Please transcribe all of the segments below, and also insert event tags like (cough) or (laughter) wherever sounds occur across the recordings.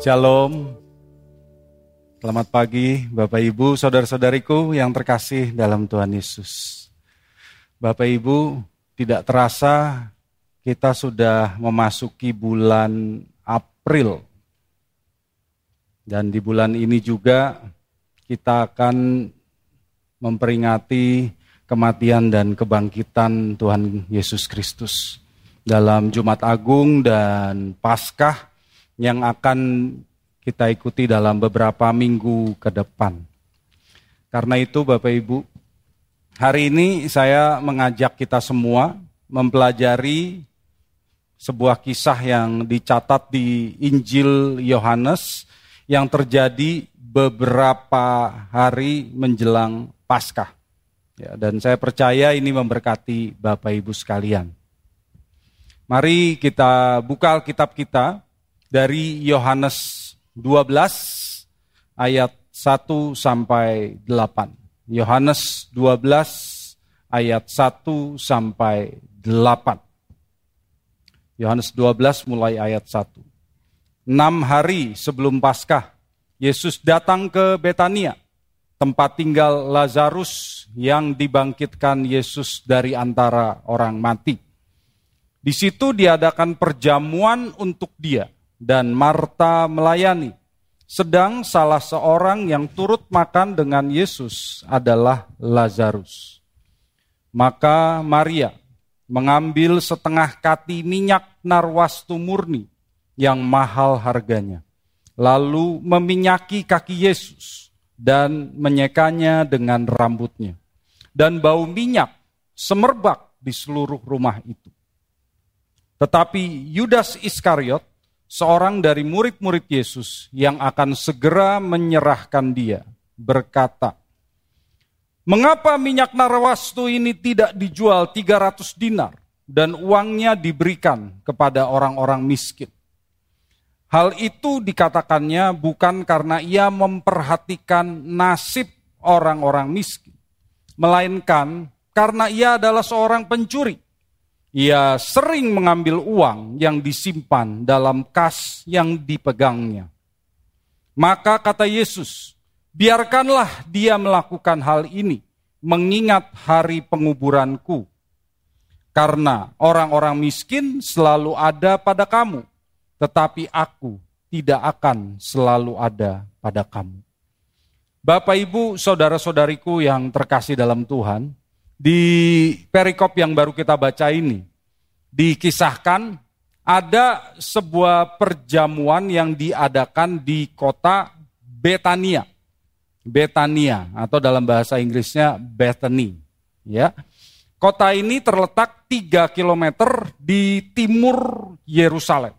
Shalom. Selamat pagi Bapak Ibu, saudara-saudariku yang terkasih dalam Tuhan Yesus. Bapak Ibu, tidak terasa kita sudah memasuki bulan April. Dan di bulan ini juga kita akan memperingati kematian dan kebangkitan Tuhan Yesus Kristus. Dalam Jumat Agung dan Paskah yang akan kita ikuti dalam beberapa minggu ke depan. Karena itu Bapak Ibu, hari ini saya mengajak kita semua mempelajari sebuah kisah yang dicatat di Injil Yohanes yang terjadi beberapa hari menjelang Paskah. Ya, dan saya percaya ini memberkati Bapak Ibu sekalian. Mari kita buka Alkitab kita dari Yohanes 12 ayat 1 sampai 8. Yohanes 12 ayat 1 sampai 8. Yohanes 12 mulai ayat 1. Enam hari sebelum Paskah, Yesus datang ke Betania, tempat tinggal Lazarus yang dibangkitkan Yesus dari antara orang mati. Di situ diadakan perjamuan untuk dia dan Marta melayani. Sedang salah seorang yang turut makan dengan Yesus adalah Lazarus. Maka Maria mengambil setengah kati minyak narwastu murni yang mahal harganya. Lalu meminyaki kaki Yesus dan menyekanya dengan rambutnya. Dan bau minyak semerbak di seluruh rumah itu. Tetapi Yudas Iskariot seorang dari murid-murid Yesus yang akan segera menyerahkan dia, berkata, Mengapa minyak narwastu ini tidak dijual 300 dinar dan uangnya diberikan kepada orang-orang miskin? Hal itu dikatakannya bukan karena ia memperhatikan nasib orang-orang miskin, melainkan karena ia adalah seorang pencuri ia sering mengambil uang yang disimpan dalam kas yang dipegangnya. Maka kata Yesus, biarkanlah dia melakukan hal ini, mengingat hari penguburanku. Karena orang-orang miskin selalu ada pada kamu, tetapi aku tidak akan selalu ada pada kamu. Bapak, ibu, saudara-saudariku yang terkasih dalam Tuhan, di perikop yang baru kita baca ini dikisahkan ada sebuah perjamuan yang diadakan di kota Betania. Betania atau dalam bahasa Inggrisnya Bethany, ya. Kota ini terletak 3 km di timur Yerusalem.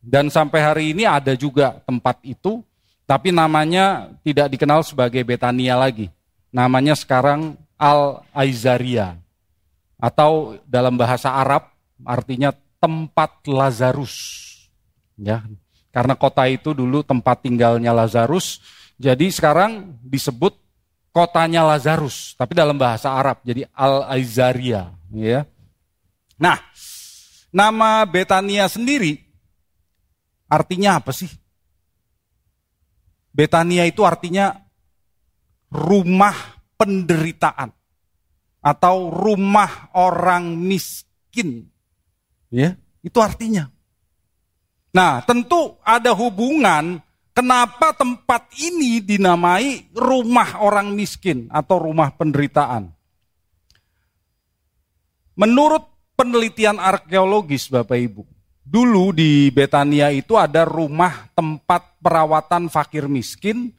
Dan sampai hari ini ada juga tempat itu, tapi namanya tidak dikenal sebagai Betania lagi. Namanya sekarang Al-Aizaria atau dalam bahasa Arab artinya tempat Lazarus. Ya, karena kota itu dulu tempat tinggalnya Lazarus, jadi sekarang disebut kotanya Lazarus, tapi dalam bahasa Arab jadi Al-Aizaria, ya. Nah, nama Betania sendiri artinya apa sih? Betania itu artinya rumah penderitaan atau rumah orang miskin. Ya, itu artinya. Nah, tentu ada hubungan kenapa tempat ini dinamai rumah orang miskin atau rumah penderitaan. Menurut penelitian arkeologis Bapak Ibu, dulu di Betania itu ada rumah tempat perawatan fakir miskin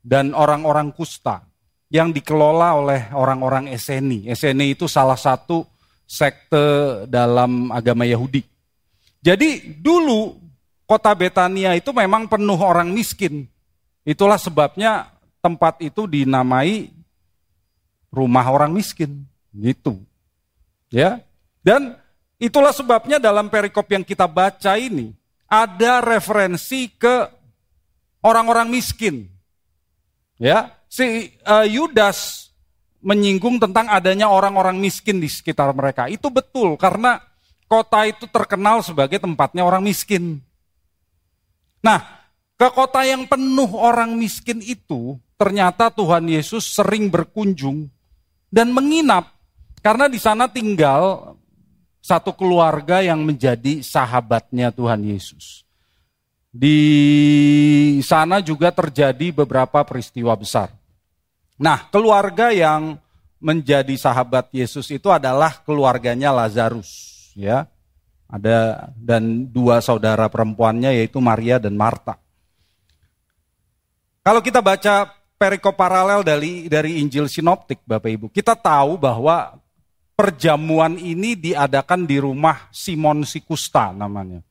dan orang-orang kusta yang dikelola oleh orang-orang Eseni. Eseni itu salah satu sekte dalam agama Yahudi. Jadi dulu kota Betania itu memang penuh orang miskin. Itulah sebabnya tempat itu dinamai rumah orang miskin, gitu. Ya. Dan itulah sebabnya dalam perikop yang kita baca ini ada referensi ke orang-orang miskin. Ya, si uh, Yudas menyinggung tentang adanya orang-orang miskin di sekitar mereka. Itu betul karena kota itu terkenal sebagai tempatnya orang miskin. Nah, Ke kota yang penuh orang miskin itu, ternyata Tuhan Yesus sering berkunjung dan menginap karena di sana tinggal satu keluarga yang menjadi sahabatnya Tuhan Yesus. Di sana juga terjadi beberapa peristiwa besar. Nah, keluarga yang menjadi sahabat Yesus itu adalah keluarganya Lazarus, ya. Ada dan dua saudara perempuannya yaitu Maria dan Marta. Kalau kita baca perikop paralel dari dari Injil Sinoptik Bapak Ibu, kita tahu bahwa perjamuan ini diadakan di rumah Simon Sikusta namanya.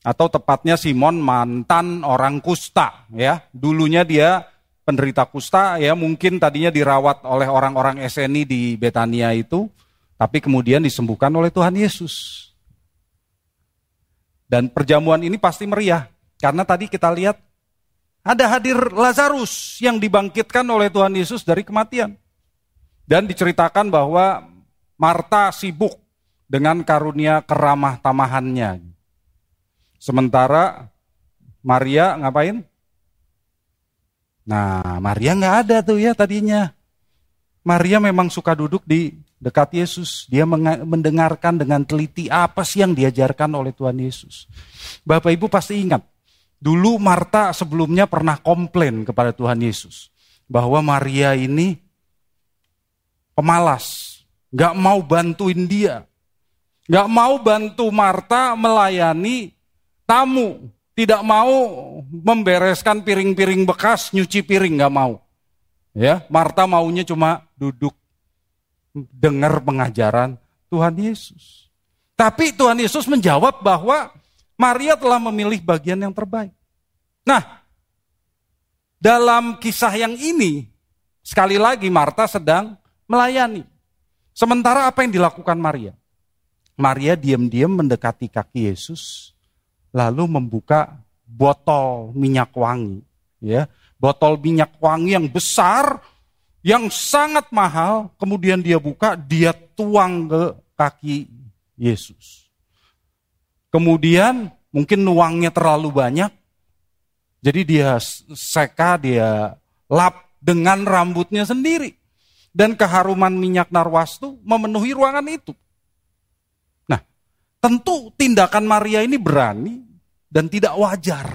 Atau tepatnya Simon mantan orang kusta ya. Dulunya dia penderita kusta ya mungkin tadinya dirawat oleh orang-orang SNI di Betania itu tapi kemudian disembuhkan oleh Tuhan Yesus. Dan perjamuan ini pasti meriah karena tadi kita lihat ada hadir Lazarus yang dibangkitkan oleh Tuhan Yesus dari kematian. Dan diceritakan bahwa Marta sibuk dengan karunia keramah tamahannya. Sementara Maria ngapain? Nah, Maria nggak ada tuh ya tadinya. Maria memang suka duduk di dekat Yesus. Dia mendengarkan dengan teliti apa sih yang diajarkan oleh Tuhan Yesus. Bapak Ibu pasti ingat, Dulu Marta sebelumnya pernah komplain kepada Tuhan Yesus bahwa Maria ini pemalas, nggak mau bantuin dia, nggak mau bantu Marta melayani tamu, tidak mau membereskan piring-piring bekas, nyuci piring nggak mau. Ya, Marta maunya cuma duduk dengar pengajaran Tuhan Yesus. Tapi Tuhan Yesus menjawab bahwa Maria telah memilih bagian yang terbaik. Nah, dalam kisah yang ini, sekali lagi Marta sedang melayani. Sementara apa yang dilakukan Maria? Maria diam-diam mendekati kaki Yesus, lalu membuka botol minyak wangi. ya Botol minyak wangi yang besar, yang sangat mahal, kemudian dia buka, dia tuang ke kaki Yesus. Kemudian mungkin nuangnya terlalu banyak, jadi dia seka, dia lap dengan rambutnya sendiri. Dan keharuman minyak narwastu memenuhi ruangan itu. Tentu tindakan Maria ini berani dan tidak wajar.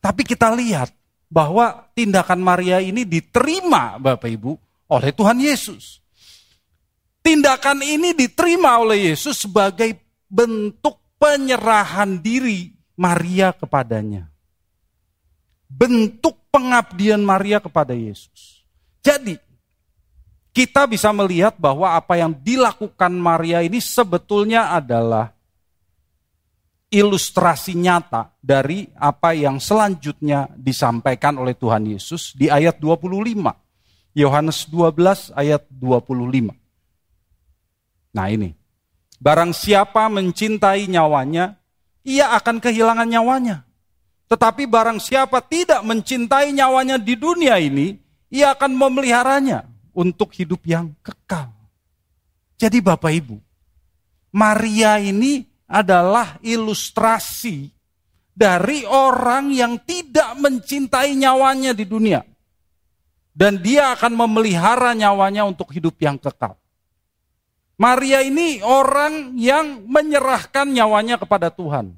Tapi kita lihat bahwa tindakan Maria ini diterima Bapak Ibu oleh Tuhan Yesus. Tindakan ini diterima oleh Yesus sebagai bentuk penyerahan diri Maria kepadanya. Bentuk pengabdian Maria kepada Yesus. Jadi, kita bisa melihat bahwa apa yang dilakukan Maria ini sebetulnya adalah ilustrasi nyata dari apa yang selanjutnya disampaikan oleh Tuhan Yesus di ayat 25. Yohanes 12 ayat 25. Nah ini, Barang siapa mencintai nyawanya, ia akan kehilangan nyawanya. Tetapi barang siapa tidak mencintai nyawanya di dunia ini, ia akan memeliharanya untuk hidup yang kekal. Jadi Bapak Ibu, Maria ini adalah ilustrasi dari orang yang tidak mencintai nyawanya di dunia. Dan dia akan memelihara nyawanya untuk hidup yang kekal. Maria ini orang yang menyerahkan nyawanya kepada Tuhan.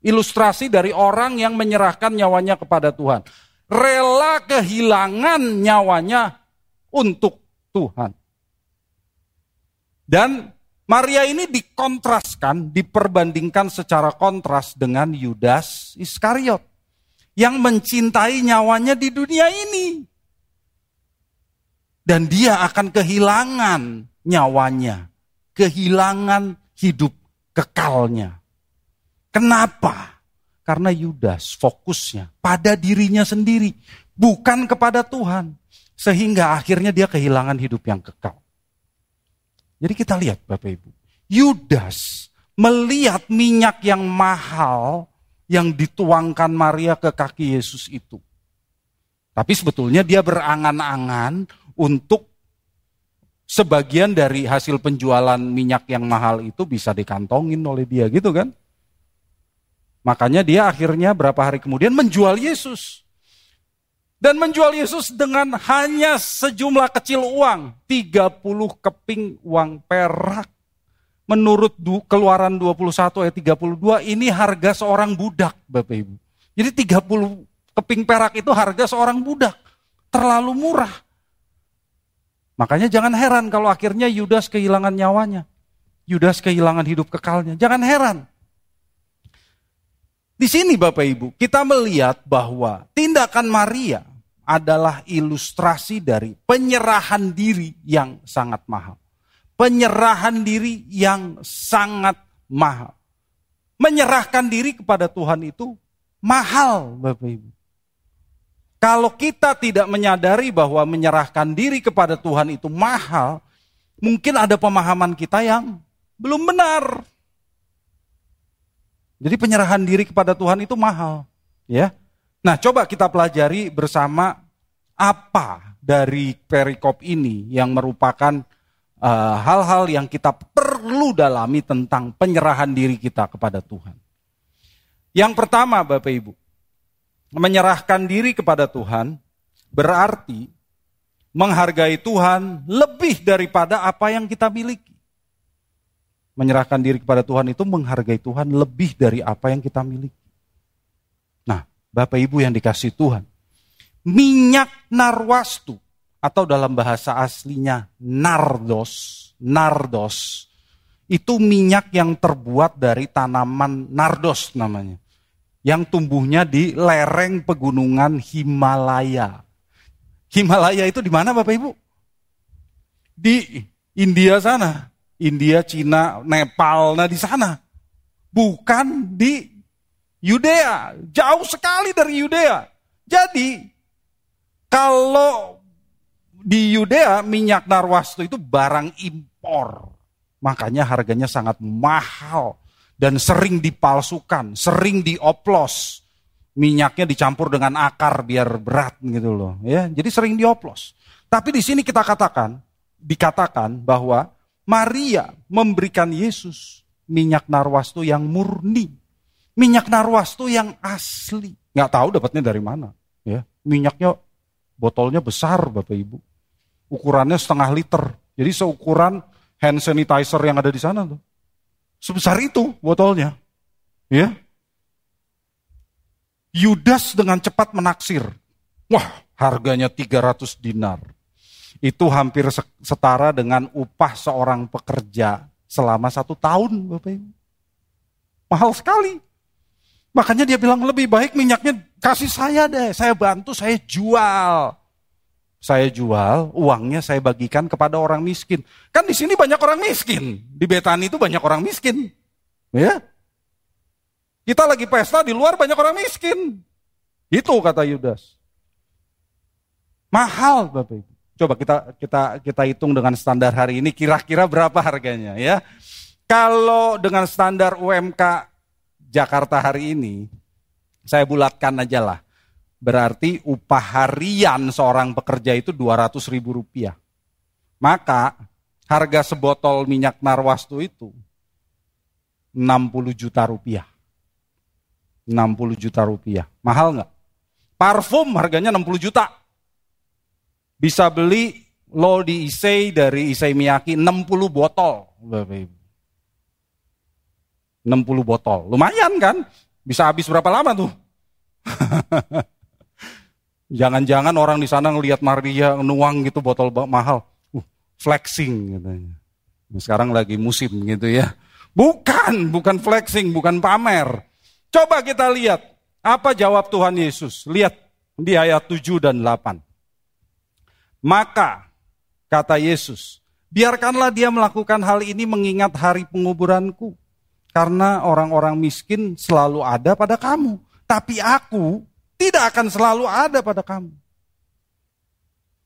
Ilustrasi dari orang yang menyerahkan nyawanya kepada Tuhan. Rela kehilangan nyawanya untuk Tuhan. Dan Maria ini dikontraskan, diperbandingkan secara kontras dengan Yudas Iskariot. Yang mencintai nyawanya di dunia ini. Dan dia akan kehilangan nyawanya, kehilangan hidup kekalnya. Kenapa? Karena Yudas fokusnya pada dirinya sendiri, bukan kepada Tuhan. Sehingga akhirnya dia kehilangan hidup yang kekal. Jadi kita lihat Bapak Ibu, Yudas melihat minyak yang mahal yang dituangkan Maria ke kaki Yesus itu. Tapi sebetulnya dia berangan-angan untuk sebagian dari hasil penjualan minyak yang mahal itu bisa dikantongin oleh dia gitu kan. Makanya dia akhirnya berapa hari kemudian menjual Yesus. Dan menjual Yesus dengan hanya sejumlah kecil uang. 30 keping uang perak. Menurut keluaran 21 ayat 32 ini harga seorang budak Bapak Ibu. Jadi 30 keping perak itu harga seorang budak. Terlalu murah. Makanya jangan heran kalau akhirnya Yudas kehilangan nyawanya. Yudas kehilangan hidup kekalnya. Jangan heran. Di sini Bapak Ibu, kita melihat bahwa tindakan Maria adalah ilustrasi dari penyerahan diri yang sangat mahal. Penyerahan diri yang sangat mahal. Menyerahkan diri kepada Tuhan itu mahal Bapak Ibu. Kalau kita tidak menyadari bahwa menyerahkan diri kepada Tuhan itu mahal, mungkin ada pemahaman kita yang belum benar. Jadi penyerahan diri kepada Tuhan itu mahal, ya. Nah, coba kita pelajari bersama apa dari perikop ini yang merupakan eh, hal-hal uh, yang kita perlu dalami tentang penyerahan diri kita kepada Tuhan. Yang pertama, Bapak Ibu, menyerahkan diri kepada Tuhan berarti menghargai Tuhan lebih daripada apa yang kita miliki menyerahkan diri kepada Tuhan itu menghargai Tuhan lebih dari apa yang kita miliki. Bapak Ibu yang dikasih Tuhan, minyak narwastu atau dalam bahasa aslinya nardos, nardos itu minyak yang terbuat dari tanaman nardos namanya. Yang tumbuhnya di lereng pegunungan Himalaya. Himalaya itu di mana Bapak Ibu? Di India sana. India, Cina, Nepal, nah di sana. Bukan di Yudea, jauh sekali dari Yudea. Jadi kalau di Yudea minyak narwastu itu barang impor. Makanya harganya sangat mahal dan sering dipalsukan, sering dioplos. Minyaknya dicampur dengan akar biar berat gitu loh, ya. Jadi sering dioplos. Tapi di sini kita katakan, dikatakan bahwa Maria memberikan Yesus minyak narwastu yang murni. Minyak narwastu yang asli. Nggak tahu dapatnya dari mana. Ya, Minyaknya botolnya besar Bapak Ibu. Ukurannya setengah liter. Jadi seukuran hand sanitizer yang ada di sana tuh. Sebesar itu botolnya. Ya. Yudas dengan cepat menaksir. Wah, harganya 300 dinar itu hampir setara dengan upah seorang pekerja selama satu tahun, Bapak Ibu. Mahal sekali. Makanya dia bilang lebih baik minyaknya kasih saya deh, saya bantu, saya jual. Saya jual, uangnya saya bagikan kepada orang miskin. Kan di sini banyak orang miskin. Di Betani itu banyak orang miskin. Ya. Kita lagi pesta di luar banyak orang miskin. Itu kata Yudas. Mahal Bapak Ibu. Coba kita kita kita hitung dengan standar hari ini kira-kira berapa harganya ya. Kalau dengan standar UMK Jakarta hari ini, saya bulatkan aja lah. Berarti upah harian seorang pekerja itu 200 ribu rupiah. Maka harga sebotol minyak narwastu itu 60 juta rupiah. 60 juta rupiah. Mahal nggak? Parfum harganya 60 juta bisa beli lo di Issei dari Issei Miyaki 60 botol. 60 botol. Lumayan kan? Bisa habis berapa lama tuh? (laughs) Jangan-jangan orang di sana ngelihat Maria nuang gitu botol mahal. Uh, flexing katanya. Sekarang lagi musim gitu ya. Bukan, bukan flexing, bukan pamer. Coba kita lihat apa jawab Tuhan Yesus. Lihat di ayat 7 dan 8. Maka, kata Yesus, biarkanlah dia melakukan hal ini mengingat hari penguburanku. Karena orang-orang miskin selalu ada pada kamu. Tapi aku tidak akan selalu ada pada kamu.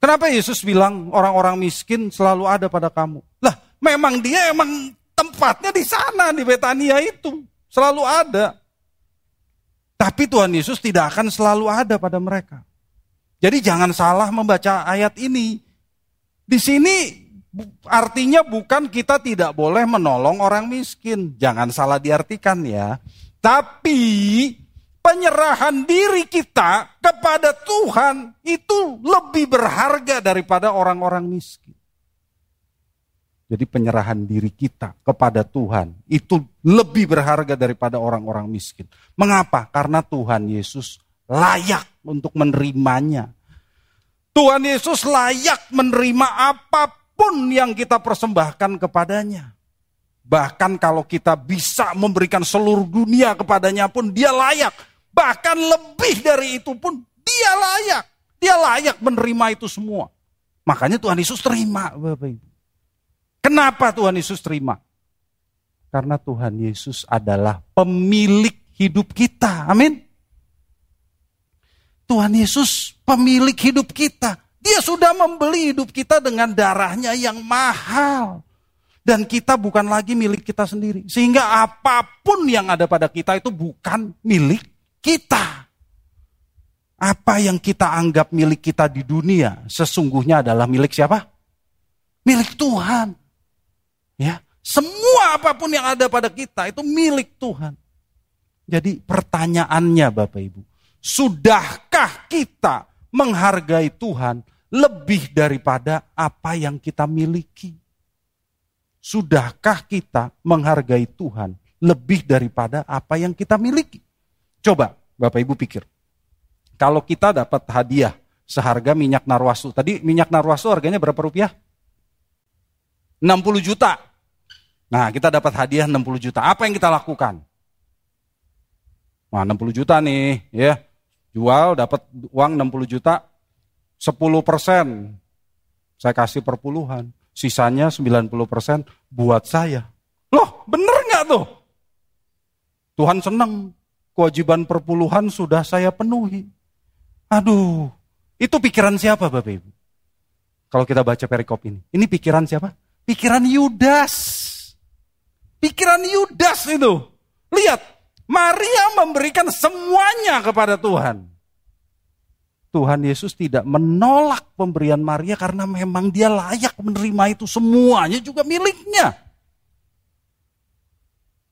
Kenapa Yesus bilang orang-orang miskin selalu ada pada kamu? Lah, memang dia emang tempatnya di sana, di Betania itu. Selalu ada. Tapi Tuhan Yesus tidak akan selalu ada pada mereka. Jadi jangan salah membaca ayat ini. Di sini artinya bukan kita tidak boleh menolong orang miskin. Jangan salah diartikan ya. Tapi penyerahan diri kita kepada Tuhan itu lebih berharga daripada orang-orang miskin. Jadi penyerahan diri kita kepada Tuhan itu lebih berharga daripada orang-orang miskin. Mengapa? Karena Tuhan Yesus layak untuk menerimanya. Tuhan Yesus layak menerima apa pun yang kita persembahkan kepadanya. Bahkan kalau kita bisa memberikan seluruh dunia kepadanya pun dia layak. Bahkan lebih dari itu pun dia layak. Dia layak menerima itu semua. Makanya Tuhan Yesus terima Bapak Ibu. Kenapa Tuhan Yesus terima? Karena Tuhan Yesus adalah pemilik hidup kita. Amin. Tuhan Yesus pemilik hidup kita. Dia sudah membeli hidup kita dengan darahnya yang mahal. Dan kita bukan lagi milik kita sendiri. Sehingga apa pun yang ada pada kita itu bukan milik kita. Apa yang kita anggap milik kita di dunia sesungguhnya adalah milik siapa? Milik Tuhan. Ya, semua apa pun yang ada pada kita itu milik Tuhan. Jadi pertanyaannya Bapak Ibu, sudahkah kita menghargai Tuhan lebih daripada apa yang kita miliki? Sudahkah kita menghargai Tuhan lebih daripada apa yang kita miliki? Coba Bapak Ibu pikir. Kalau kita dapat hadiah seharga minyak narwasu. Tadi minyak narwasu harganya berapa rupiah? 60 juta. Nah, kita dapat hadiah 60 juta. Apa yang kita lakukan? Nah, 60 juta nih, ya. Jual dapat uang 60 juta, 10 persen. Saya kasih perpuluhan. Sisanya 90 persen buat saya. Loh, bener nggak tuh? Tuhan senang. Kewajiban perpuluhan sudah saya penuhi. Aduh, itu pikiran siapa Bapak Ibu? Kalau kita baca perikop ini. Ini pikiran siapa? Pikiran Yudas. Pikiran Yudas itu. Lihat, Maria memberikan semuanya kepada Tuhan. Tuhan Yesus tidak menolak pemberian Maria karena memang dia layak menerima itu semuanya juga miliknya.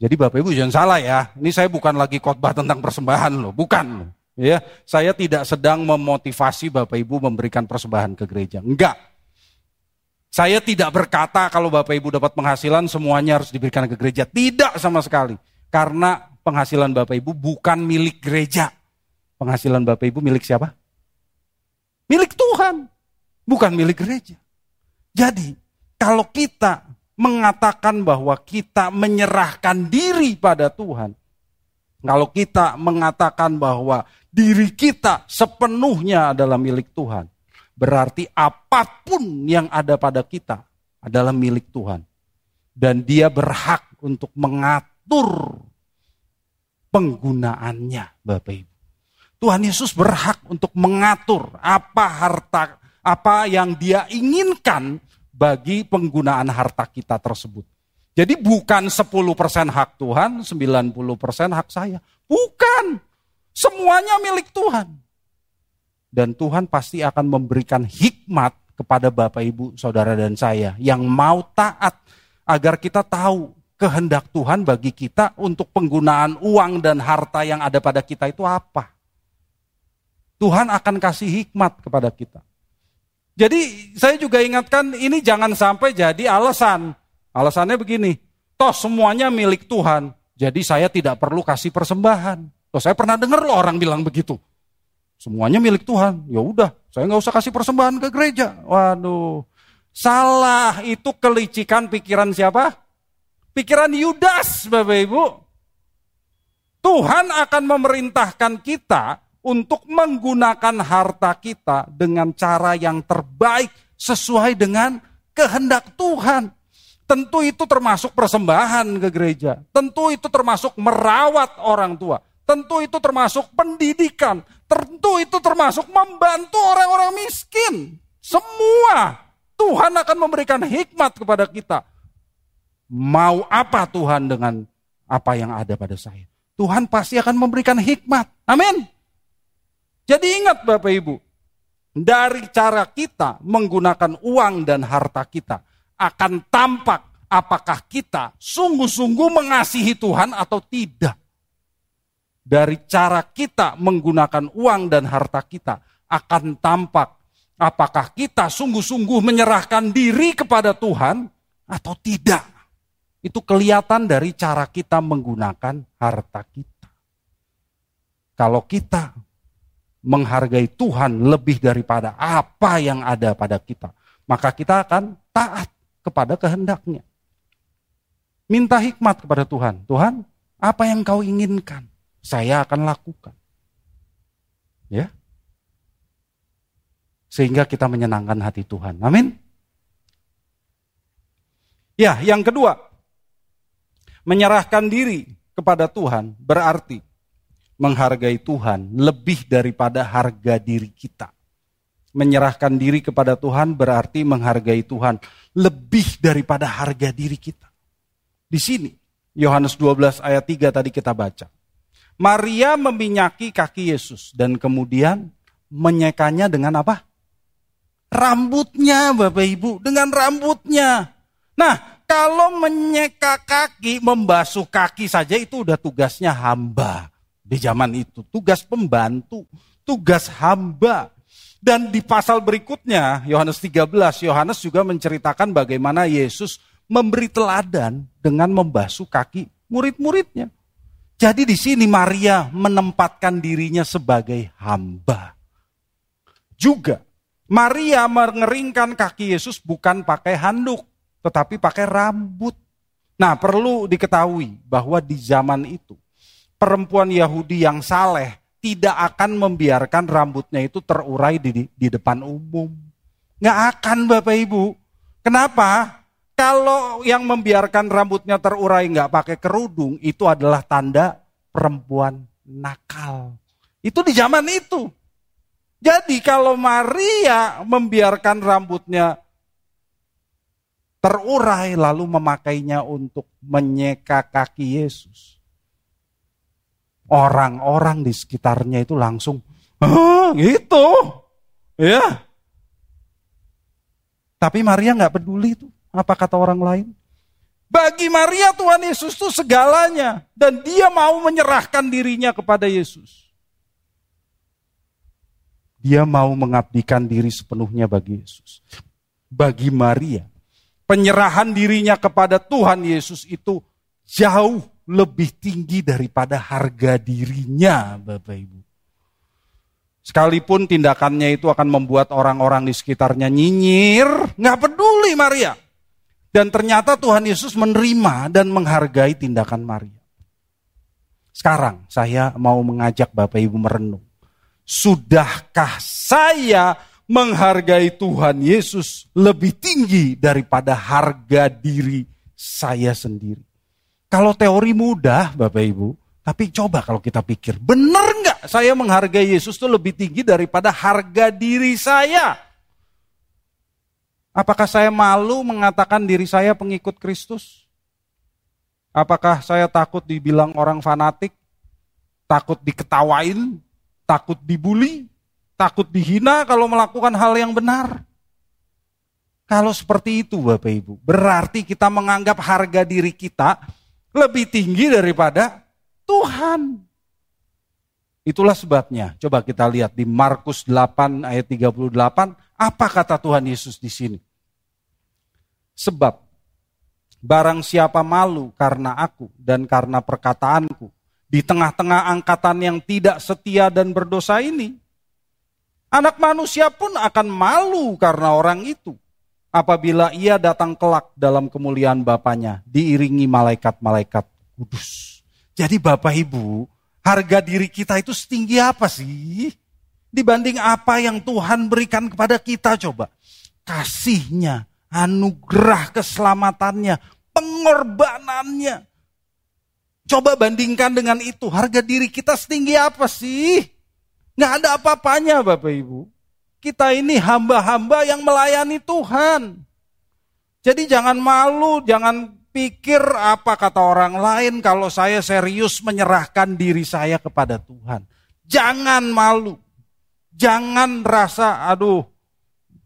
Jadi Bapak Ibu jangan salah ya, ini saya bukan lagi khotbah tentang persembahan loh, bukan. Ya, saya tidak sedang memotivasi Bapak Ibu memberikan persembahan ke gereja. Enggak. Saya tidak berkata kalau Bapak Ibu dapat penghasilan semuanya harus diberikan ke gereja. Tidak sama sekali. Karena penghasilan Bapak Ibu bukan milik gereja. Penghasilan Bapak Ibu milik siapa? Milik Tuhan. Bukan milik gereja. Jadi kalau kita mengatakan bahwa kita menyerahkan diri pada Tuhan. Kalau kita mengatakan bahwa diri kita sepenuhnya adalah milik Tuhan Berarti apa pun yang ada pada kita adalah milik Tuhan. Dan dia berhak untuk mengatur penggunaannya Bapak Ibu. Tuhan Yesus berhak untuk mengatur apa harta apa yang dia inginkan bagi penggunaan harta kita tersebut. Jadi bukan 10% hak Tuhan, 90% hak saya. Bukan. Semuanya milik Tuhan. Dan Tuhan pasti akan memberikan hikmat kepada Bapak Ibu, Saudara dan saya yang mau taat agar kita tahu kehendak Tuhan bagi kita untuk penggunaan uang dan harta yang ada pada kita itu apa. Tuhan akan kasih hikmat kepada kita. Jadi saya juga ingatkan ini jangan sampai jadi alasan. Alasannya begini, toh semuanya milik Tuhan, jadi saya tidak perlu kasih persembahan. Toh saya pernah dengar loh orang bilang begitu. Semuanya milik Tuhan. Ya udah, saya nggak usah kasih persembahan ke gereja. Waduh, salah itu kelicikan pikiran siapa? Pikiran Yudas, Bapak Ibu. Tuhan akan memerintahkan kita untuk menggunakan harta kita dengan cara yang terbaik sesuai dengan kehendak Tuhan. Tentu itu termasuk persembahan ke gereja. Tentu itu termasuk merawat orang tua. Tentu itu termasuk pendidikan. Tentu itu termasuk membantu orang-orang miskin. Semua Tuhan akan memberikan hikmat kepada kita. Mau apa Tuhan dengan apa yang ada pada saya? Tuhan pasti akan memberikan hikmat. Amin. Jadi ingat Bapak Ibu, dari cara kita menggunakan uang dan harta kita akan tampak apakah kita sungguh-sungguh mengasihi Tuhan atau tidak. dari cara kita menggunakan uang dan harta kita akan tampak apakah kita sungguh-sungguh menyerahkan diri kepada Tuhan atau tidak. Itu kelihatan dari cara kita menggunakan harta kita. Kalau kita menghargai Tuhan lebih daripada apa yang ada pada kita, maka kita akan taat kepada kehendaknya. Minta hikmat kepada Tuhan. Tuhan, apa yang kau inginkan? Saya akan lakukan. Ya. Sehingga kita menyenangkan hati Tuhan. Amin. Ya, yang kedua. Menyerahkan diri kepada Tuhan berarti menghargai Tuhan lebih daripada harga diri kita. Menyerahkan diri kepada Tuhan berarti menghargai Tuhan lebih daripada harga diri kita. Di sini, Yohanes 12 ayat 3 tadi kita baca. Maria meminyaki kaki Yesus dan kemudian menyekanya dengan apa? Rambutnya Bapak Ibu, dengan rambutnya. Nah, kalau menyeka kaki, membasuh kaki saja itu udah tugasnya hamba. Di zaman itu, tugas pembantu, tugas hamba. Dan di pasal berikutnya, Yohanes 13, Yohanes juga menceritakan bagaimana Yesus memberi teladan dengan membasuh kaki murid-muridnya. Jadi di sini Maria menempatkan dirinya sebagai hamba. Juga Maria mengeringkan kaki Yesus bukan pakai handuk, tetapi pakai rambut. Nah, perlu diketahui bahwa di zaman itu perempuan Yahudi yang saleh tidak akan membiarkan rambutnya itu terurai di, di depan umum. Nggak akan Bapak Ibu. Kenapa? Kalau yang membiarkan rambutnya terurai nggak pakai kerudung, itu adalah tanda perempuan nakal. Itu di zaman itu. Jadi kalau Maria membiarkan rambutnya terurai lalu memakainya untuk menyeka kaki Yesus. Orang-orang di sekitarnya itu langsung, gitu. Ya. Tapi Maria nggak peduli itu. Apa kata orang lain? Bagi Maria Tuhan Yesus itu segalanya. Dan dia mau menyerahkan dirinya kepada Yesus. Dia mau mengabdikan diri sepenuhnya bagi Yesus. Bagi Maria, penyerahan dirinya kepada Tuhan Yesus itu jauh lebih tinggi daripada harga dirinya, Bapak Ibu. Sekalipun tindakannya itu akan membuat orang-orang di sekitarnya nyinyir, nggak peduli Maria. Dan ternyata Tuhan Yesus menerima dan menghargai tindakan Maria. Sekarang saya mau mengajak Bapak Ibu merenung. Sudahkah saya menghargai Tuhan Yesus lebih tinggi daripada harga diri saya sendiri? Kalau teori mudah Bapak Ibu, tapi coba kalau kita pikir, benar nggak saya menghargai Yesus itu lebih tinggi daripada harga diri saya? Apakah saya malu mengatakan diri saya pengikut Kristus? Apakah saya takut dibilang orang fanatik? Takut diketawain? Takut dibully? Takut dihina kalau melakukan hal yang benar? Kalau seperti itu Bapak Ibu, berarti kita menganggap harga diri kita lebih tinggi daripada Tuhan. Itulah sebabnya. Coba kita lihat di Markus 8 ayat 38, apa kata Tuhan Yesus di sini? Sebab barang siapa malu karena aku dan karena perkataanku di tengah-tengah angkatan yang tidak setia dan berdosa ini, anak manusia pun akan malu karena orang itu apabila ia datang kelak dalam kemuliaan Bapaknya diiringi malaikat-malaikat kudus. Jadi Bapak Ibu, harga diri kita itu setinggi apa sih? Dibanding apa yang Tuhan berikan kepada kita coba. Kasihnya, anugerah keselamatannya, pengorbanannya. Coba bandingkan dengan itu, harga diri kita setinggi apa sih? Nggak ada apa-apanya Bapak Ibu. Kita ini hamba-hamba yang melayani Tuhan. Jadi jangan malu, jangan pikir apa kata orang lain kalau saya serius menyerahkan diri saya kepada Tuhan. Jangan malu. Jangan rasa, aduh,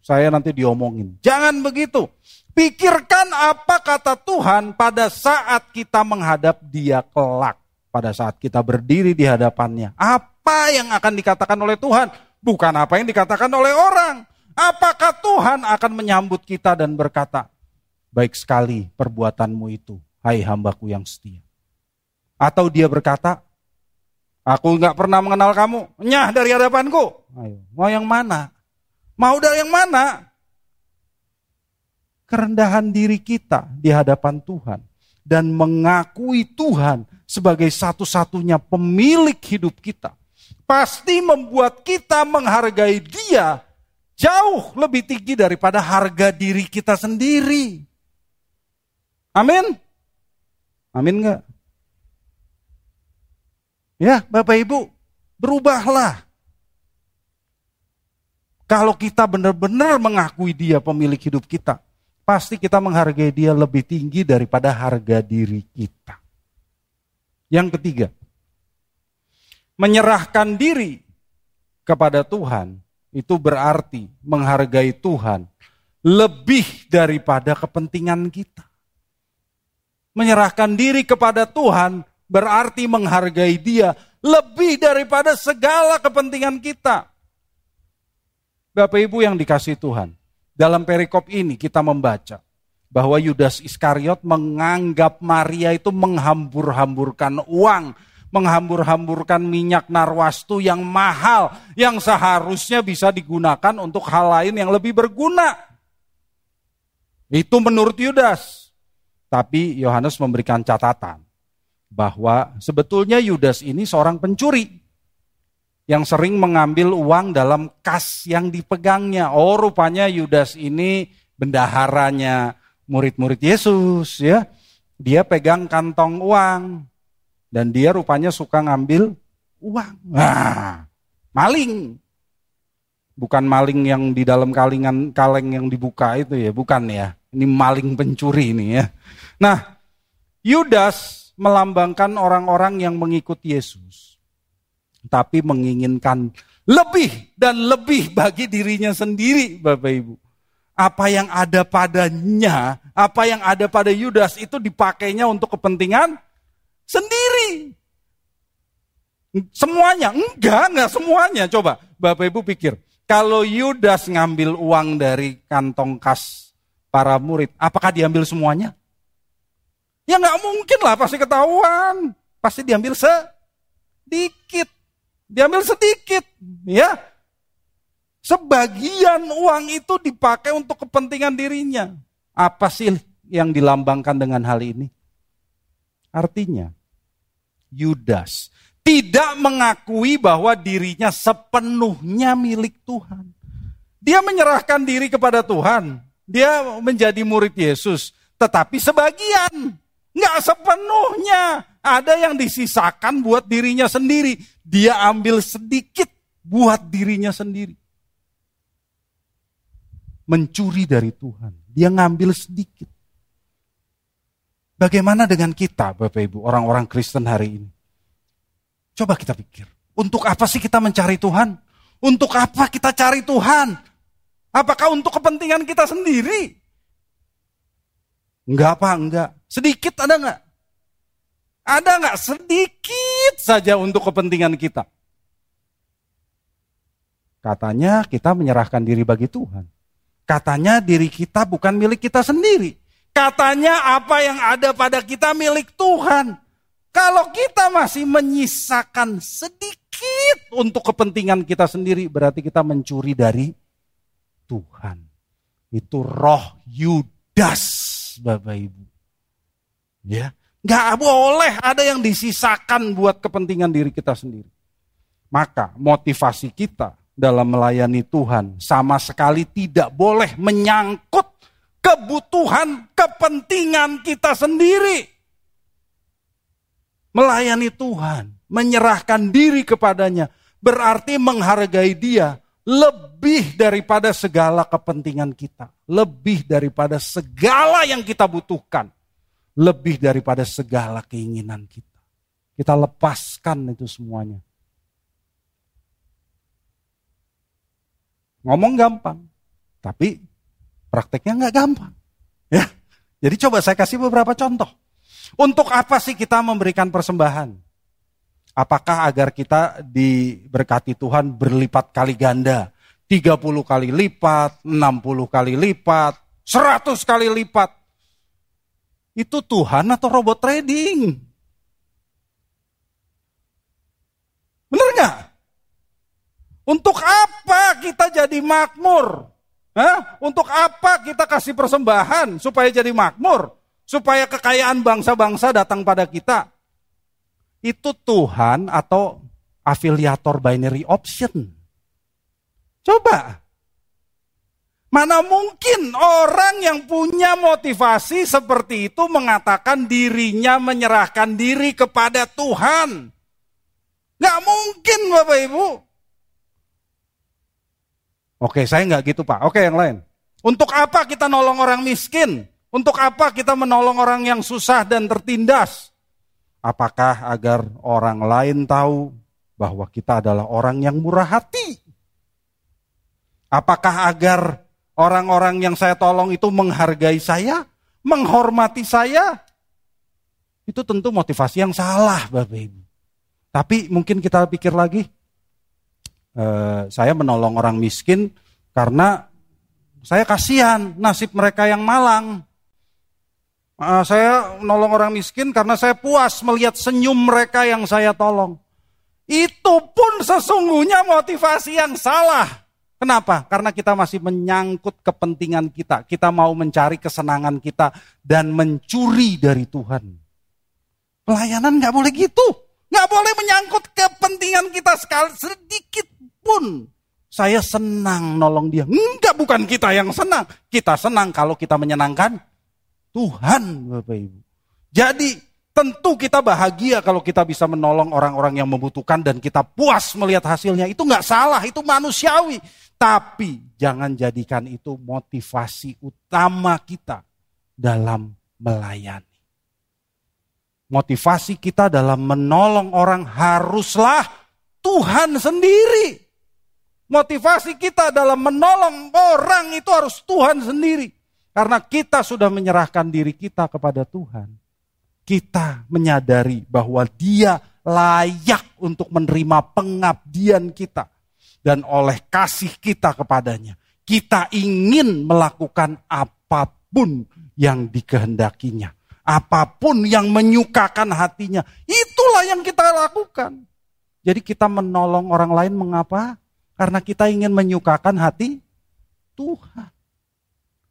saya nanti diomongin. Jangan begitu. Pikirkan apa kata Tuhan pada saat kita menghadap dia kelak. pada saat kita berdiri di hadapannya. Apa yang akan dikatakan oleh Tuhan? Bukan apa yang dikatakan oleh orang. Apakah Tuhan akan menyambut kita dan berkata, baik sekali perbuatanmu itu, hai hambaku yang setia. Atau dia berkata, aku nggak pernah mengenal kamu, nyah dari hadapanku. Ayo, mau yang mana? Mau dari yang mana? Kerendahan diri kita di hadapan Tuhan dan mengakui Tuhan sebagai satu-satunya pemilik hidup kita pasti membuat kita menghargai dia jauh lebih tinggi daripada harga diri kita sendiri. Amin. Amin enggak? Ya, Bapak Ibu, berubahlah. Kalau kita benar-benar mengakui dia pemilik hidup kita, pasti kita menghargai dia lebih tinggi daripada harga diri kita. Yang ketiga, menyerahkan diri kepada Tuhan itu berarti menghargai Tuhan lebih daripada kepentingan kita. Menyerahkan diri kepada Tuhan berarti menghargai Dia lebih daripada segala kepentingan kita. Bapak Ibu yang dikasih Tuhan, dalam perikop ini kita membaca bahwa Yudas Iskariot menganggap Maria itu menghambur-hamburkan uang menghambur-hamburkan minyak narwastu yang mahal, yang seharusnya bisa digunakan untuk hal lain yang lebih berguna. Itu menurut Yudas. Tapi Yohanes memberikan catatan bahwa sebetulnya Yudas ini seorang pencuri yang sering mengambil uang dalam kas yang dipegangnya. Oh, rupanya Yudas ini bendaharanya murid-murid Yesus ya. Dia pegang kantong uang. Dan dia rupanya suka ngambil uang. Nah, maling. Bukan maling yang di dalam kalingan kaleng yang dibuka itu ya, bukan ya. Ini maling pencuri ini ya. Nah, Yudas melambangkan orang-orang yang mengikut Yesus. Tapi menginginkan lebih dan lebih bagi dirinya sendiri, Bapak Ibu. Apa yang ada padanya, apa yang ada pada Yudas itu dipakainya untuk kepentingan Sendiri. Semuanya? Enggak, enggak semuanya. Coba Bapak Ibu pikir. Kalau Yudas ngambil uang dari kantong kas para murid, apakah diambil semuanya? Ya nggak mungkin lah, pasti ketahuan. Pasti diambil sedikit. Diambil sedikit, ya. Sebagian uang itu dipakai untuk kepentingan dirinya. Apa sih yang dilambangkan dengan hal ini? Artinya, Yudas tidak mengakui bahwa dirinya sepenuhnya milik Tuhan. Dia menyerahkan diri kepada Tuhan. Dia menjadi murid Yesus. Tetapi sebagian. Nggak sepenuhnya. Ada yang disisakan buat dirinya sendiri. Dia ambil sedikit buat dirinya sendiri. Mencuri dari Tuhan. Dia ngambil sedikit. Bagaimana dengan kita, Bapak Ibu, orang-orang Kristen hari ini? Coba kita pikir, untuk apa sih kita mencari Tuhan? Untuk apa kita cari Tuhan? Apakah untuk kepentingan kita sendiri? Enggak apa, enggak. Sedikit ada enggak? Ada enggak? Sedikit saja untuk kepentingan kita. Katanya kita menyerahkan diri bagi Tuhan. Katanya diri kita bukan milik kita sendiri. Katanya apa yang ada pada kita milik Tuhan. Kalau kita masih menyisakan sedikit untuk kepentingan kita sendiri, berarti kita mencuri dari Tuhan. Itu roh Yudas, Bapak Ibu. Ya, nggak boleh ada yang disisakan buat kepentingan diri kita sendiri. Maka motivasi kita dalam melayani Tuhan sama sekali tidak boleh menyangkut kebutuhan, kepentingan kita sendiri. Melayani Tuhan, menyerahkan diri kepadanya, berarti menghargai dia lebih daripada segala kepentingan kita. Lebih daripada segala yang kita butuhkan. Lebih daripada segala keinginan kita. Kita lepaskan itu semuanya. Ngomong gampang, tapi Prakteknya nggak gampang. Ya. Jadi coba saya kasih beberapa contoh. Untuk apa sih kita memberikan persembahan? Apakah agar kita diberkati Tuhan berlipat kali ganda? 30 kali lipat, 60 kali lipat, 100 kali lipat. Itu Tuhan atau robot trading? Benar nggak? Untuk apa kita jadi makmur? Hah? Untuk apa kita kasih persembahan supaya jadi makmur? Supaya kekayaan bangsa-bangsa datang pada kita? Itu Tuhan atau afiliator binary option? Coba. Mana mungkin orang yang punya motivasi seperti itu mengatakan dirinya menyerahkan diri kepada Tuhan. Gak mungkin Bapak Ibu. Oke, saya nggak gitu Pak. Oke, yang lain. Untuk apa kita nolong orang miskin? Untuk apa kita menolong orang yang susah dan tertindas? Apakah agar orang lain tahu bahwa kita adalah orang yang murah hati? Apakah agar orang-orang yang saya tolong itu menghargai saya, menghormati saya? Itu tentu motivasi yang salah, Bapak Ibu. Tapi mungkin kita pikir lagi, eh, saya menolong orang miskin karena saya kasihan nasib mereka yang malang. Eh, saya menolong orang miskin karena saya puas melihat senyum mereka yang saya tolong. Itu pun sesungguhnya motivasi yang salah. Kenapa? Karena kita masih menyangkut kepentingan kita. Kita mau mencari kesenangan kita dan mencuri dari Tuhan. Pelayanan nggak boleh gitu. Nggak boleh menyangkut kepentingan kita sekali sedikit pun. Saya senang nolong dia. Enggak, bukan kita yang senang. Kita senang kalau kita menyenangkan Tuhan, Bapak Ibu. Jadi tentu kita bahagia kalau kita bisa menolong orang-orang yang membutuhkan dan kita puas melihat hasilnya. Itu nggak salah, itu manusiawi. Tapi jangan jadikan itu motivasi utama kita dalam melayani. Motivasi kita dalam menolong orang haruslah Tuhan sendiri. Motivasi kita dalam menolong orang itu harus Tuhan sendiri. Karena kita sudah menyerahkan diri kita kepada Tuhan. Kita menyadari bahwa dia layak untuk menerima pengabdian kita dan oleh kasih kita kepadanya, kita ingin melakukan apa pun yang dikehendakinya. Apa pun yang menyukakan hatinya, itulah yang kita lakukan. Jadi kita menolong orang lain mengapa? Karena kita ingin menyukakan hati Tuhan.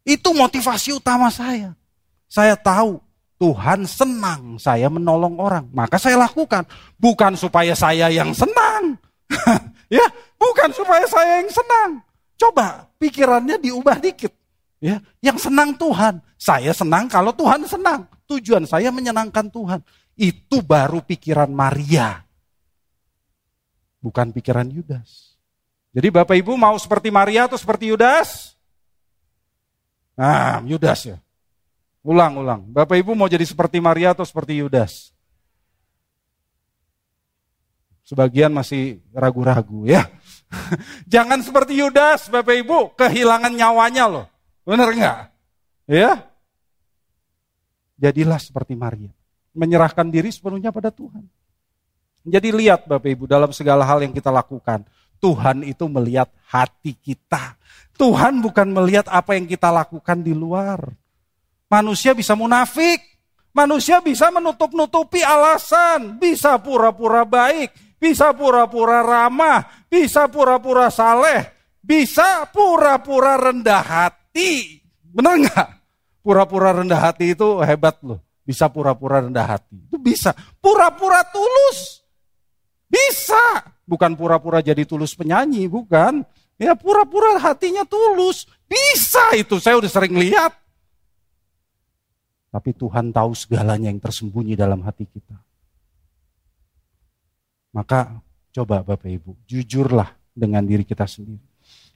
Itu motivasi utama saya. Saya tahu Tuhan senang saya menolong orang, maka saya lakukan. Bukan supaya saya yang senang. (laughs) ya, Bukan supaya saya yang senang. Coba pikirannya diubah dikit. Ya, yang senang Tuhan. Saya senang kalau Tuhan senang. Tujuan saya menyenangkan Tuhan. Itu baru pikiran Maria. Bukan pikiran Yudas. Jadi Bapak Ibu mau seperti Maria atau seperti Yudas? Nah, Yudas ya. Ulang, ulang. Bapak Ibu mau jadi seperti Maria atau seperti Yudas? Sebagian masih ragu-ragu ya. (laughs) Jangan seperti Yudas, Bapak Ibu, kehilangan nyawanya loh. Benar nggak? Ya? Jadilah seperti Maria. Menyerahkan diri sepenuhnya pada Tuhan. Jadi lihat Bapak Ibu dalam segala hal yang kita lakukan. Tuhan itu melihat hati kita. Tuhan bukan melihat apa yang kita lakukan di luar. Manusia bisa munafik. Manusia bisa menutup-nutupi alasan. Bisa pura-pura baik bisa pura-pura ramah, bisa pura-pura saleh, bisa pura-pura rendah hati. Benar nggak? Pura-pura rendah hati itu hebat loh. Bisa pura-pura rendah hati. Itu bisa. Pura-pura tulus. Bisa. Bukan pura-pura jadi tulus penyanyi, bukan. Ya pura-pura hatinya tulus. Bisa itu, saya udah sering lihat. Tapi Tuhan tahu segalanya yang tersembunyi dalam hati kita. Maka coba Bapak Ibu, jujurlah dengan diri kita sendiri.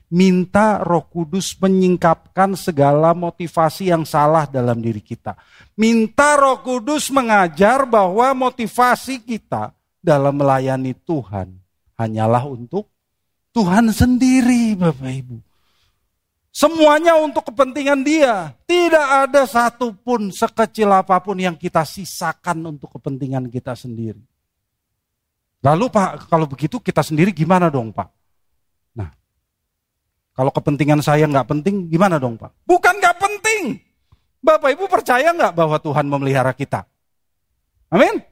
Minta roh kudus menyingkapkan segala motivasi yang salah dalam diri kita. Minta roh kudus mengajar bahwa motivasi kita dalam melayani Tuhan hanyalah untuk Tuhan sendiri Bapak Ibu. Semuanya untuk kepentingan dia. Tidak ada satupun sekecil apa pun yang kita sisakan untuk kepentingan kita sendiri. Lalu Pak, kalau begitu kita sendiri gimana dong Pak? Nah, kalau kepentingan saya nggak penting, gimana dong Pak? Bukan nggak penting. Bapak Ibu percaya nggak bahwa Tuhan memelihara kita? Amin.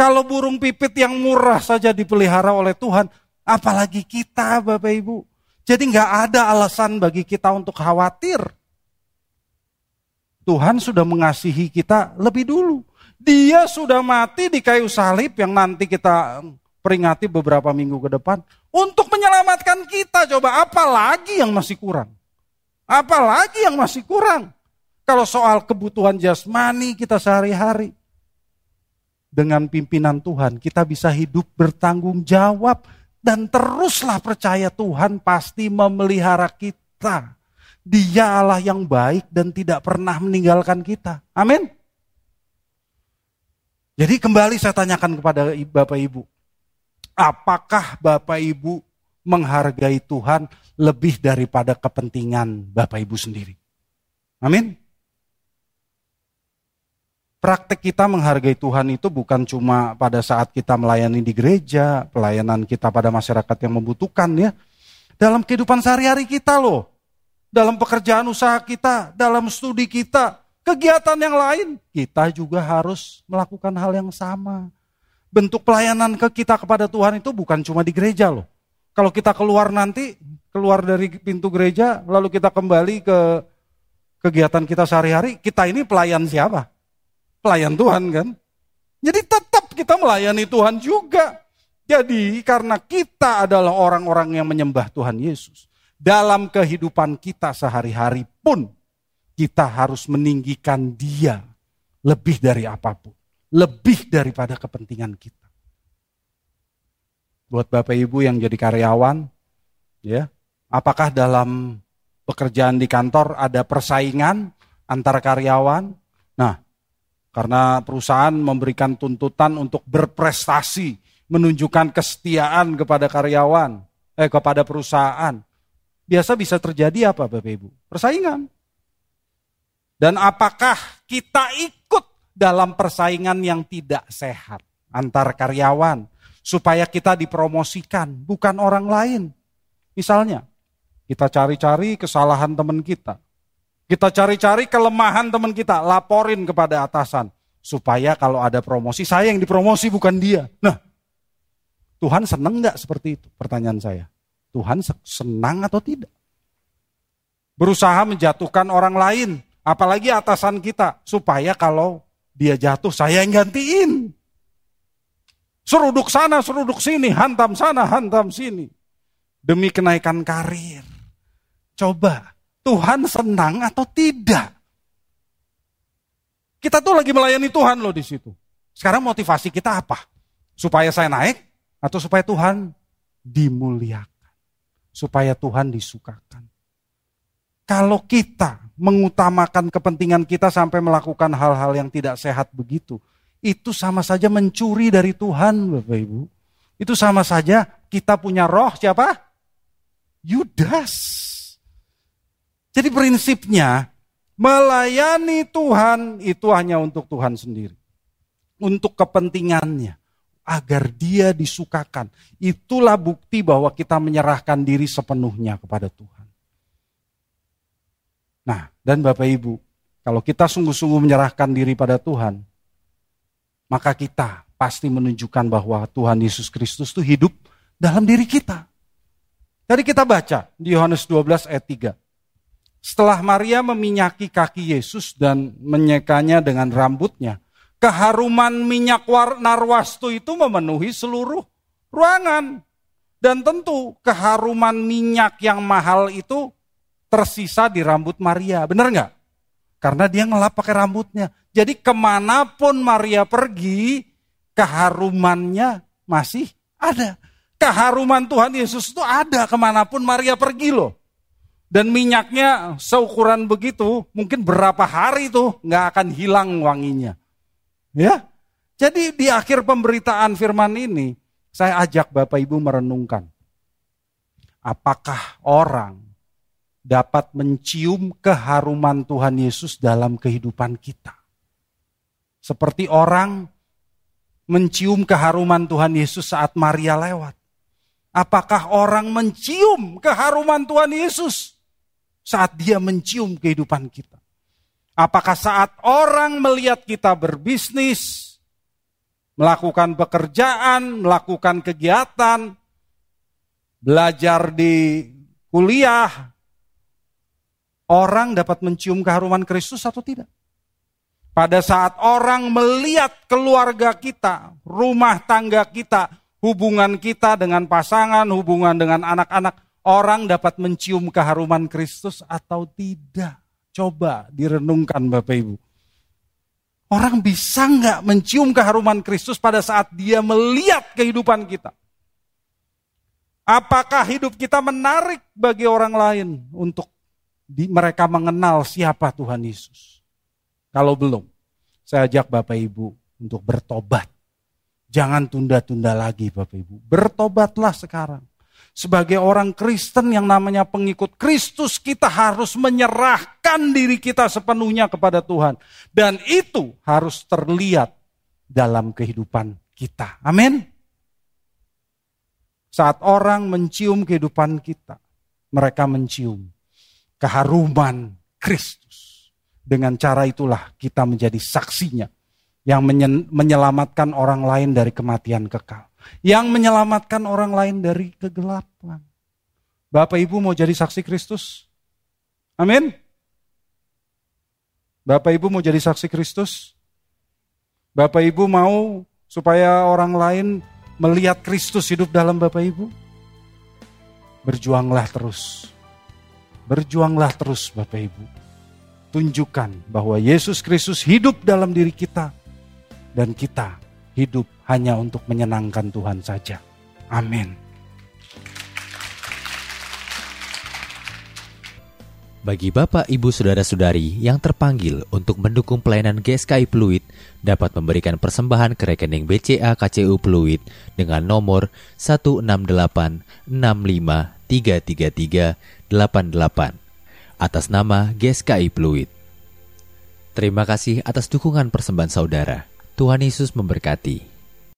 Kalau burung pipit yang murah saja dipelihara oleh Tuhan, apalagi kita Bapak Ibu. Jadi nggak ada alasan bagi kita untuk khawatir. Tuhan sudah mengasihi kita lebih dulu. Dia sudah mati di kayu salib yang nanti kita peringati beberapa minggu ke depan untuk menyelamatkan kita. Coba apa lagi yang masih kurang? Apa lagi yang masih kurang? Kalau soal kebutuhan jasmani kita sehari-hari dengan pimpinan Tuhan, kita bisa hidup bertanggung jawab dan teruslah percaya Tuhan pasti memelihara kita. Dia Allah yang baik dan tidak pernah meninggalkan kita. Amin. Jadi kembali saya tanyakan kepada Bapak Ibu, apakah Bapak Ibu menghargai Tuhan lebih daripada kepentingan Bapak Ibu sendiri? Amin. Praktek kita menghargai Tuhan itu bukan cuma pada saat kita melayani di gereja, pelayanan kita pada masyarakat yang membutuhkan ya. Dalam kehidupan sehari-hari kita loh. Dalam pekerjaan usaha kita, dalam studi kita, kegiatan yang lain, kita juga harus melakukan hal yang sama. Bentuk pelayanan ke kita kepada Tuhan itu bukan cuma di gereja loh. Kalau kita keluar nanti, keluar dari pintu gereja, lalu kita kembali ke kegiatan kita sehari-hari, kita ini pelayan siapa? Pelayan Tuhan kan? Jadi tetap kita melayani Tuhan juga. Jadi karena kita adalah orang-orang yang menyembah Tuhan Yesus. Dalam kehidupan kita sehari-hari pun kita harus meninggikan dia lebih dari apa pun. Lebih daripada kepentingan kita. Buat Bapak Ibu yang jadi karyawan, ya, apakah dalam pekerjaan di kantor ada persaingan antara karyawan? Nah, karena perusahaan memberikan tuntutan untuk berprestasi, menunjukkan kesetiaan kepada karyawan, eh kepada perusahaan. Biasa bisa terjadi apa Bapak Ibu? Persaingan. Dan apakah kita ikut dalam persaingan yang tidak sehat antar karyawan supaya kita dipromosikan, bukan orang lain. Misalnya, kita cari-cari kesalahan teman kita. Kita cari-cari kelemahan teman kita, laporin kepada atasan. Supaya kalau ada promosi, saya yang dipromosi bukan dia. Nah, Tuhan senang nggak seperti itu? Pertanyaan saya. Tuhan senang atau tidak? Berusaha menjatuhkan orang lain Apalagi atasan kita. Supaya kalau dia jatuh saya yang gantiin. Seruduk sana, seruduk sini, hantam sana, hantam sini. Demi kenaikan karir. Coba, Tuhan senang atau tidak? Kita tuh lagi melayani Tuhan loh di situ. Sekarang motivasi kita apa? Supaya saya naik atau supaya Tuhan dimuliakan? Supaya Tuhan disukakan. Kalau kita mengutamakan kepentingan kita sampai melakukan hal-hal yang tidak sehat begitu, itu sama saja mencuri dari Tuhan, Bapak Ibu. Itu sama saja kita punya roh siapa? Yudas. Jadi prinsipnya melayani Tuhan itu hanya untuk Tuhan sendiri. Untuk kepentingannya agar dia disukakan. Itulah bukti bahwa kita menyerahkan diri sepenuhnya kepada Tuhan. Nah, dan Bapak Ibu, kalau kita sungguh-sungguh menyerahkan diri pada Tuhan, maka kita pasti menunjukkan bahwa Tuhan Yesus Kristus itu hidup dalam diri kita. Tadi kita baca di Yohanes 12 ayat 3. Setelah Maria meminyaki kaki Yesus dan menyekanya dengan rambutnya, keharuman minyak narwastu itu memenuhi seluruh ruangan. Dan tentu keharuman minyak yang mahal itu tersisa di rambut Maria. Benar nggak? Karena dia ngelap pakai rambutnya. Jadi ke mana pun Maria pergi, keharumannya masih ada. Keharuman Tuhan Yesus itu ada ke mana pun Maria pergi loh. Dan minyaknya seukuran begitu, mungkin berapa hari tuh nggak akan hilang wanginya. Ya, jadi di akhir pemberitaan firman ini, saya ajak Bapak Ibu merenungkan. Apakah orang dapat mencium keharuman Tuhan Yesus dalam kehidupan kita. Seperti orang mencium keharuman Tuhan Yesus saat Maria lewat? Apakah orang mencium keharuman Tuhan Yesus saat dia mencium kehidupan kita? Apakah saat orang melihat kita berbisnis, melakukan pekerjaan, melakukan kegiatan, belajar di kuliah, orang dapat mencium keharuman Kristus atau tidak? Pada saat orang melihat keluarga kita, rumah tangga kita, hubungan kita dengan pasangan, hubungan dengan anak-anak, orang dapat mencium keharuman Kristus atau tidak? Coba direnungkan Bapak Ibu. Orang bisa nggak mencium keharuman Kristus pada saat dia melihat kehidupan kita? Apakah hidup kita menarik bagi orang lain untuk di, mereka mengenal siapa Tuhan Yesus? Kalau belum, saya ajak Bapak Ibu untuk bertobat. Jangan tunda-tunda lagi Bapak Ibu. Bertobatlah sekarang. Sebagai orang Kristen yang namanya pengikut Kristus, kita harus menyerahkan diri kita sepenuhnya kepada Tuhan. Dan itu harus terlihat dalam kehidupan kita. Amin. Saat orang mencium kehidupan kita, mereka mencium keharuman Kristus. Dengan cara itulah kita menjadi saksinya yang menyelamatkan orang lain dari kematian kekal. Yang menyelamatkan orang lain dari kegelapan. Bapak Ibu mau jadi saksi Kristus? Amin. Bapak Ibu mau jadi saksi Kristus? Bapak Ibu mau supaya orang lain melihat Kristus hidup dalam Bapak Ibu? Berjuanglah terus. Berjuanglah terus Bapak Ibu tunjukkan bahwa Yesus Kristus hidup dalam diri kita dan kita hidup hanya untuk menyenangkan Tuhan saja. Amin. Bagi Bapak, Ibu, Saudara-saudari yang terpanggil untuk mendukung pelayanan GSKI Pluit dapat memberikan persembahan ke rekening BCA KCU Pluit dengan nomor 1686533388 atas nama GSKI Pluit. Terima kasih atas dukungan persembahan saudara. Tuhan Yesus memberkati.